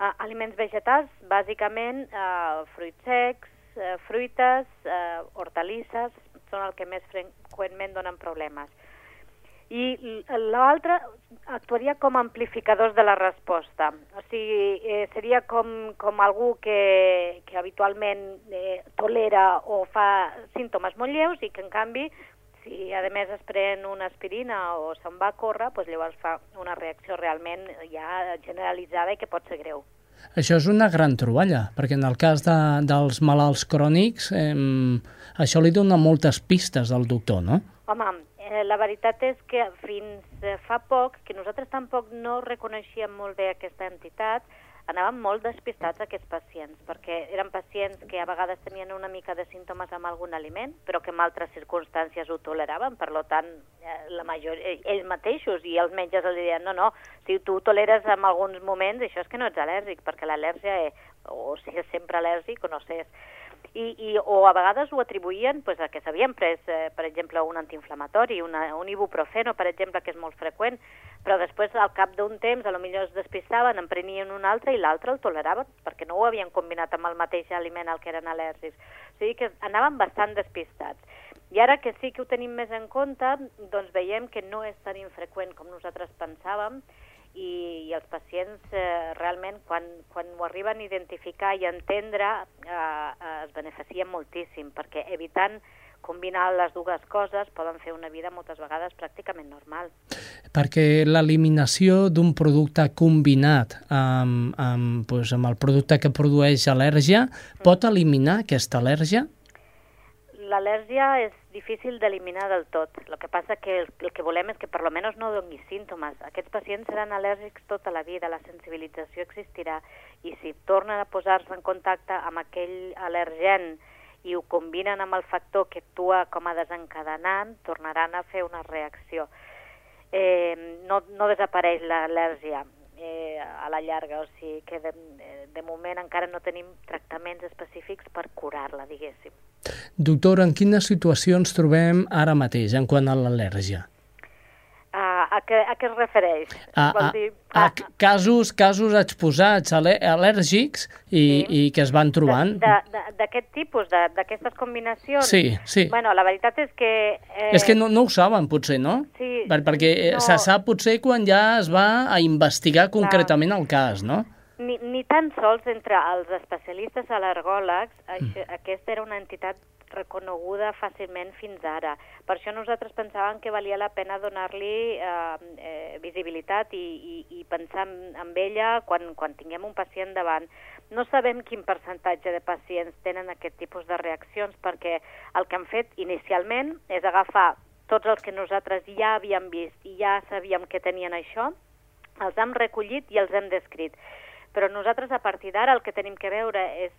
Uh, aliments vegetals, bàsicament uh, fruits secs, uh, fruites, uh, hortalisses, són el que més freqüentment donen problemes i l'altre actuaria com amplificadors de la resposta. O sigui, eh, seria com, com algú que, que habitualment eh, tolera o fa símptomes molt lleus i que, en canvi, si a més es pren una aspirina o se'n va a córrer, doncs llavors fa una reacció realment ja generalitzada i que pot ser greu. Això és una gran troballa, perquè en el cas de, dels malalts crònics eh, això li dona moltes pistes al doctor, no? Home, Eh, la veritat és que fins eh, fa poc, que nosaltres tampoc no reconeixíem molt bé aquesta entitat, anàvem molt despistats aquests pacients, perquè eren pacients que a vegades tenien una mica de símptomes amb algun aliment, però que en altres circumstàncies ho toleraven, per tant, eh, la majoria, ells mateixos i els metges els deien, no, no, si tu toleres en alguns moments, això és que no ets al·lèrgic, perquè l'al·lèrgia, o si és sempre al·lèrgic o no sé, i, i, o a vegades ho atribuïen pues, a que s'havien pres, eh, per exemple, un antiinflamatori, una, un ibuprofeno, per exemple, que és molt freqüent, però després, al cap d'un temps, a lo millor es despistaven, en prenien un altre i l'altre el toleraven, perquè no ho havien combinat amb el mateix aliment al que eren al·lèrgics. O sigui que anaven bastant despistats. I ara que sí que ho tenim més en compte, doncs veiem que no és tan infreqüent com nosaltres pensàvem, i, i els pacients eh, realment quan, quan ho arriben a identificar i a entendre eh, eh, es beneficien moltíssim perquè evitant combinar les dues coses poden fer una vida moltes vegades pràcticament normal. Perquè l'eliminació d'un producte combinat amb, amb, doncs, amb el producte que produeix al·lèrgia mm. pot eliminar aquesta al·lèrgia? L'al·lèrgia és difícil d'eliminar del tot. El que passa que el, el que volem és que per lo menos no doni símptomes. Aquests pacients seran al·lèrgics tota la vida, la sensibilització existirà i si tornen a posar-se en contacte amb aquell al·lergen i ho combinen amb el factor que actua com a desencadenant, tornaran a fer una reacció. Eh, no, no desapareix l'al·lèrgia eh, a la llarga, o sigui que de, de moment encara no tenim tractaments específics per curar-la, diguéssim. Doctor, en quines situacions trobem ara mateix en quant a l'al·lèrgia? A, què, a què es refereix? A, Vol a, dir, a, a casos, casos exposats al·lèrgics i, sí. i que es van trobant. D'aquest tipus, d'aquestes combinacions? Sí, sí. Bueno, la veritat és que... Eh... És que no, no ho saben, potser, no? Sí. Per, perquè no. se sap potser quan ja es va a investigar concretament el cas, no? Ni, ni tan sols entre els especialistes al·lergòlegs, mm. aquesta era una entitat reconeguda fàcilment fins ara. Per això nosaltres pensàvem que valia la pena donar-li eh, eh, visibilitat i, i, i pensar en, ella quan, quan tinguem un pacient davant. No sabem quin percentatge de pacients tenen aquest tipus de reaccions perquè el que han fet inicialment és agafar tots els que nosaltres ja havíem vist i ja sabíem que tenien això, els hem recollit i els hem descrit. Però nosaltres a partir d'ara el que tenim que veure és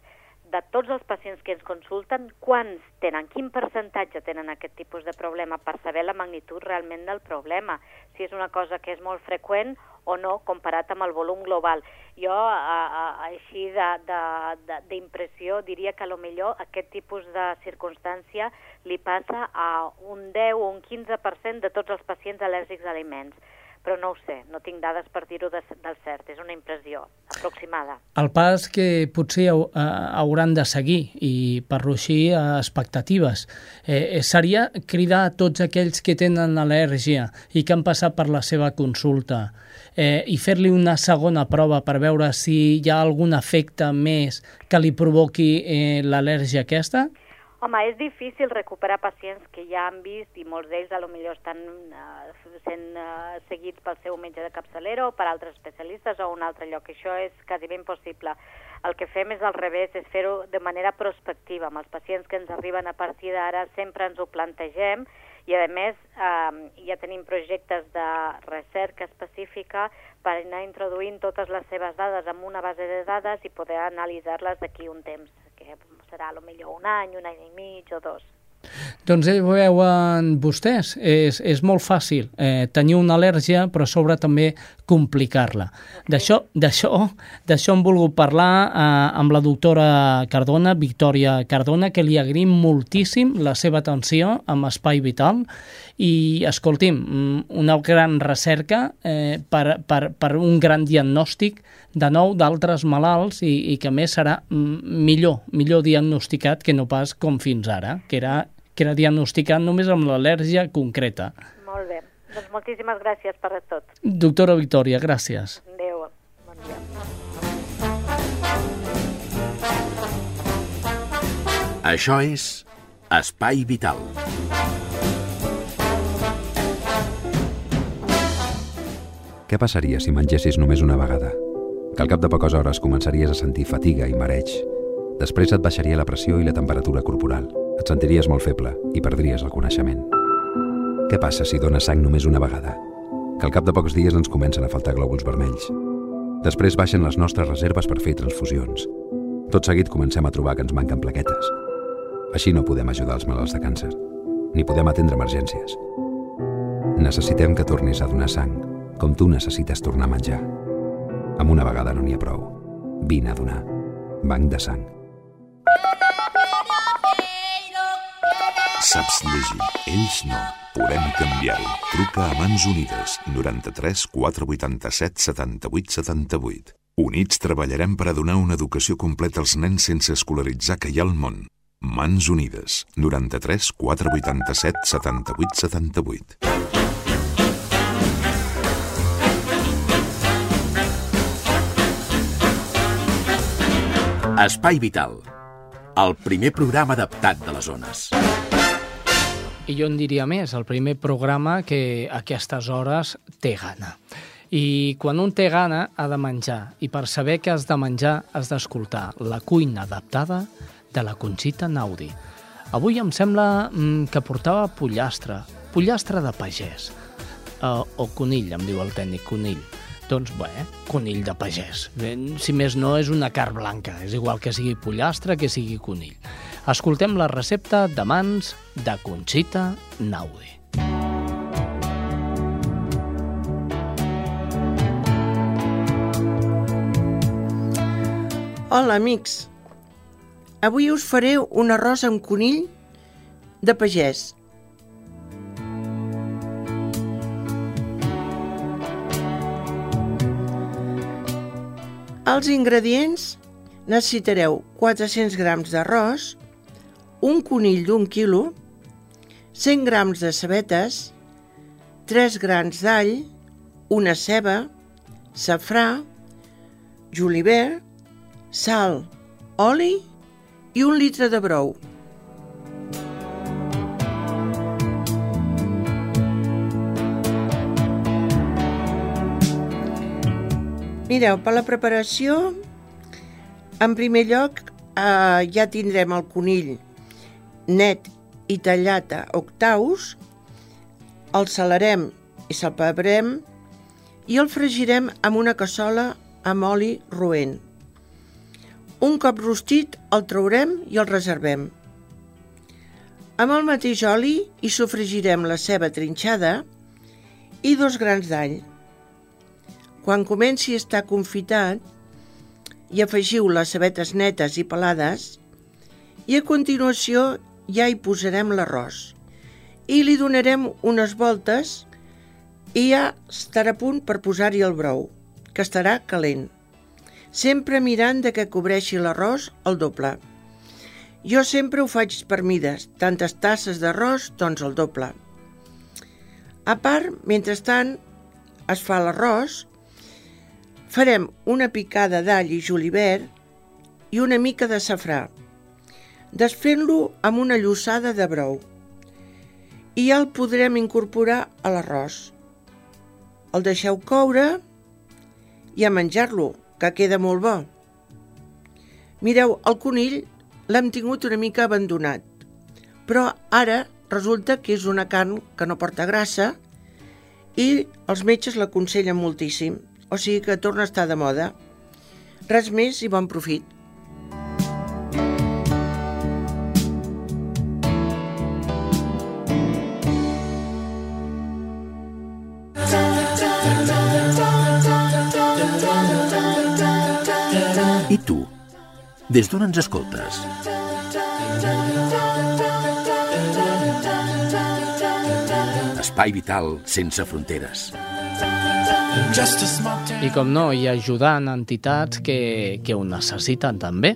de tots els pacients que ens consulten, quants tenen, quin percentatge tenen aquest tipus de problema per saber la magnitud realment del problema, si és una cosa que és molt freqüent o no comparat amb el volum global. Jo, a, a, així d'impressió, diria que a lo millor aquest tipus de circumstància li passa a un 10 o un 15% de tots els pacients al·lèrgics a aliments però no ho sé, no tinc dades per dir-ho de, del cert, és una impressió aproximada. El pas que potser eh, hauran de seguir i per ruixir expectatives eh, seria cridar a tots aquells que tenen al·lèrgia i que han passat per la seva consulta eh, i fer-li una segona prova per veure si hi ha algun efecte més que li provoqui eh, l'al·lèrgia aquesta? Home, és difícil recuperar pacients que ja han vist i molts d'ells a lo millor estan uh, sent uh, seguits pel seu metge de capçalera o per altres especialistes o un altre lloc. Això és quasi ben possible. El que fem és al revés, és fer-ho de manera prospectiva. Amb els pacients que ens arriben a partir d'ara sempre ens ho plantegem i a més eh, ja tenim projectes de recerca específica per anar introduint totes les seves dades en una base de dades i poder analitzar-les d'aquí un temps, que serà a lo millor un any, un any i mig o dos. Doncs ja veuen vostès, és, és molt fàcil eh, tenir una al·lèrgia, però sobre també complicar-la. D'això d'això hem volgut parlar eh, amb la doctora Cardona, Victòria Cardona, que li agraïm moltíssim la seva atenció amb Espai Vital i, escolti'm, mm, una gran recerca eh, per, per, per un gran diagnòstic de nou d'altres malalts i, i que més serà mm, millor, millor diagnosticat que no pas com fins ara, que era que era diagnosticat només amb l'al·lèrgia concreta. Molt bé. Doncs moltíssimes gràcies per tot. Doctora Victòria, gràcies. Adéu. Bon dia. Això és Espai Vital. Què passaria si mengessis només una vegada? Que al cap de poques hores començaries a sentir fatiga i mareig. Després et baixaria la pressió i la temperatura corporal et sentiries molt feble i perdries el coneixement. Què passa si dones sang només una vegada? Que al cap de pocs dies ens comencen a faltar glòbuls vermells. Després baixen les nostres reserves per fer transfusions. Tot seguit comencem a trobar que ens manquen plaquetes. Així no podem ajudar els malalts de càncer, ni podem atendre emergències. Necessitem que tornis a donar sang, com tu necessites tornar a menjar. Amb una vegada no n'hi ha prou. Vine a donar. Banc de sang. Saps llegir, ells no. Podem canviar-ho. Truca a Mans Unides, 93 487 78 78. Units treballarem per a donar una educació completa als nens sense escolaritzar que hi ha al món. Mans Unides, 93 487 78 78. Espai Vital, el primer programa adaptat de les zones. I jo en diria més, el primer programa que a aquestes hores té gana. I quan un té gana ha de menjar, i per saber què has de menjar has d'escoltar la cuina adaptada de la Conxita Naudi. Avui em sembla mm, que portava pollastre, pollastre de pagès, uh, o conill, em diu el tècnic, conill. Doncs, bé, conill de pagès. Si més no, és una carn blanca. És igual que sigui pollastre que sigui conill. Escoltem la recepta de mans de Conxita Naudi. Hola, amics. Avui us faré un arròs amb conill de pagès. Els ingredients necessitareu 400 grams d'arròs, un conill d'un quilo, 100 grams de cebetes, 3 grans d'all, una ceba, safrà, julivert, sal, oli i un litre de brou. Mireu, per la preparació, en primer lloc eh, ja tindrem el conill net i tallat a octaus, el salarem i salpebrem i el fregirem amb una cassola amb oli roent. Un cop rostit el traurem i el reservem. Amb el mateix oli hi sofregirem la ceba trinxada i dos grans d'all. Quan comenci a estar confitat, hi afegiu les cebetes netes i pelades i a continuació ja hi posarem l'arròs i li donarem unes voltes i ja estarà a punt per posar-hi el brou, que estarà calent. Sempre mirant de que cobreixi l'arròs el doble. Jo sempre ho faig per mides, tantes tasses d'arròs, doncs el doble. A part, mentrestant, es fa l'arròs, farem una picada d'all i julivert i una mica de safrà, desfent-lo amb una llossada de brou i ja el podrem incorporar a l'arròs. El deixeu coure i a menjar-lo, que queda molt bo. Mireu, el conill l'hem tingut una mica abandonat, però ara resulta que és una carn que no porta grassa i els metges l'aconsellen moltíssim, o sigui que torna a estar de moda. Res més i bon profit. I tu? Des d'on ens escoltes? Espai vital sense fronteres. I com no, ha ajudant entitats que, que ho necessiten també.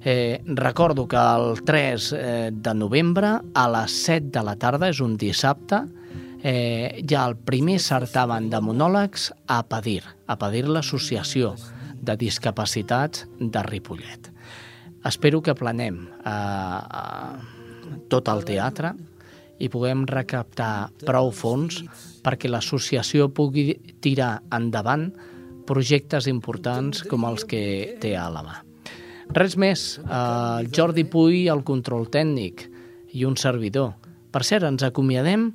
Eh, recordo que el 3 eh, de novembre a les 7 de la tarda, és un dissabte, eh, hi ha el primer certamen de monòlegs a Padir, a Padir l'Associació de Discapacitats de Ripollet. Espero que planem eh, eh, tot el teatre i puguem recaptar prou fons perquè l'associació pugui tirar endavant projectes importants com els que té a la mà. Res més, eh, Jordi Puy, el control tècnic i un servidor. Per cert, ens acomiadem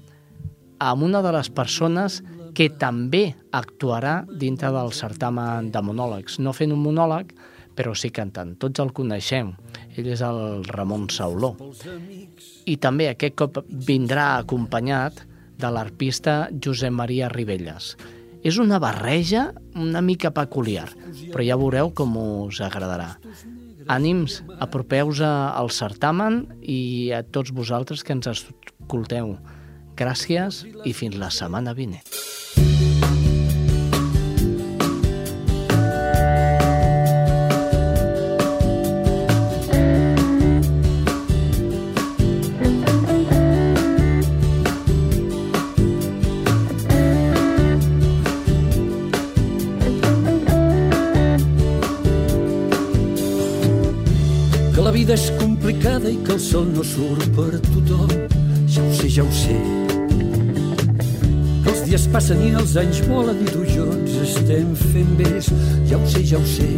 amb una de les persones que també actuarà dintre del certamen de monòlegs. No fent un monòleg, però sí cantant. Tots el coneixem. Ell és el Ramon Sauló. I també aquest cop vindrà acompanyat de l'arpista Josep Maria Ribelles. És una barreja una mica peculiar, però ja veureu com us agradarà. Ànims, apropeu-vos al certamen i a tots vosaltres que ens escolteu. Gràcies i fins la setmana vinent. Sol no surt per tothom. Ja ho sé, ja ho sé. Que els dies passen i els anys volen i tu i jo ens estem fent vells. Ja ho sé, ja ho sé.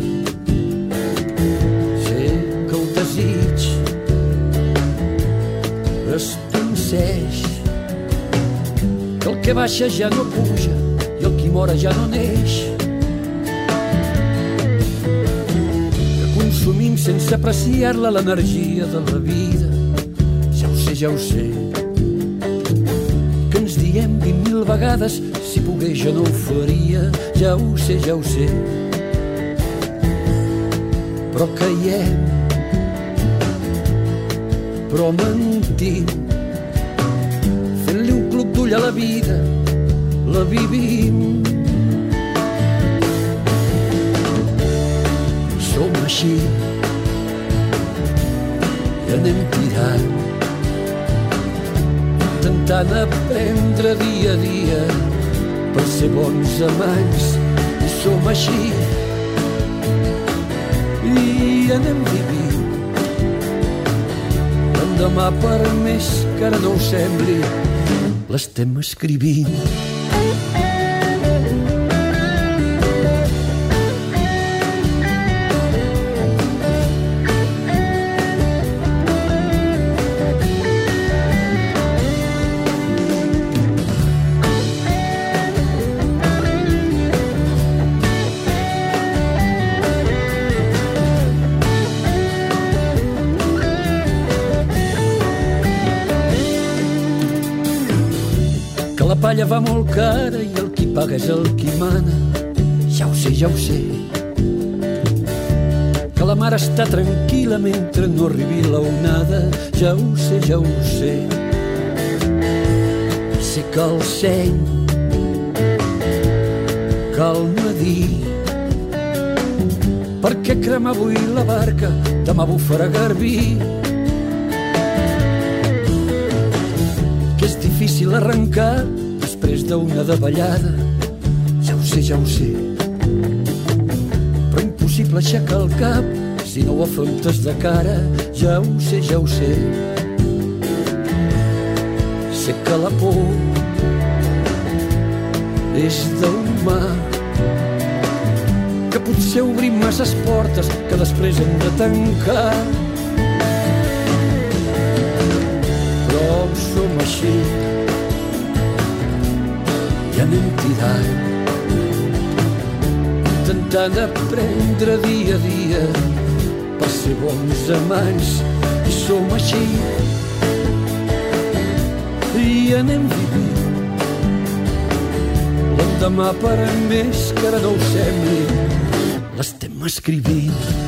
Sé que el desig es pinceix. Que el que baixa ja no puja i el qui mora ja no neix. Consumim sense apreciar-la l'energia de la vida. Ja ho sé, ja ho sé. Que ens diem vint mil vegades si pogués jo no ho faria. Ja ho sé, ja ho sé. Però caiem, però mentim. Fent-li un club d'ull a la vida, la vivim. Així. I anem tirant intentant aprendre dia a dia per ser bons amants i som així. I anem vivint. L'endemà per més que ara no ho sembli l'estem escrivint va molt cara i el qui paga és el qui mana. Ja ho sé, ja ho sé. Que la mar està tranquil·la mentre no arribi la onada. Ja ho sé, ja ho sé. Sé que el seny que el matí perquè crema avui la barca, demà bufarà garbí. Que és difícil arrencar després d'una davallada, ja ho sé, ja ho sé. Però impossible aixecar el cap si no ho afrontes de cara, ja ho sé, ja ho sé. Sé que la por és d'humà que potser obrim masses portes que després hem de tancar. Però som així i anem tirant intentant aprendre dia a dia per ser bons amants i som així. I anem vivint. L'endemà per més que ara no ho sembli l'estem escrivint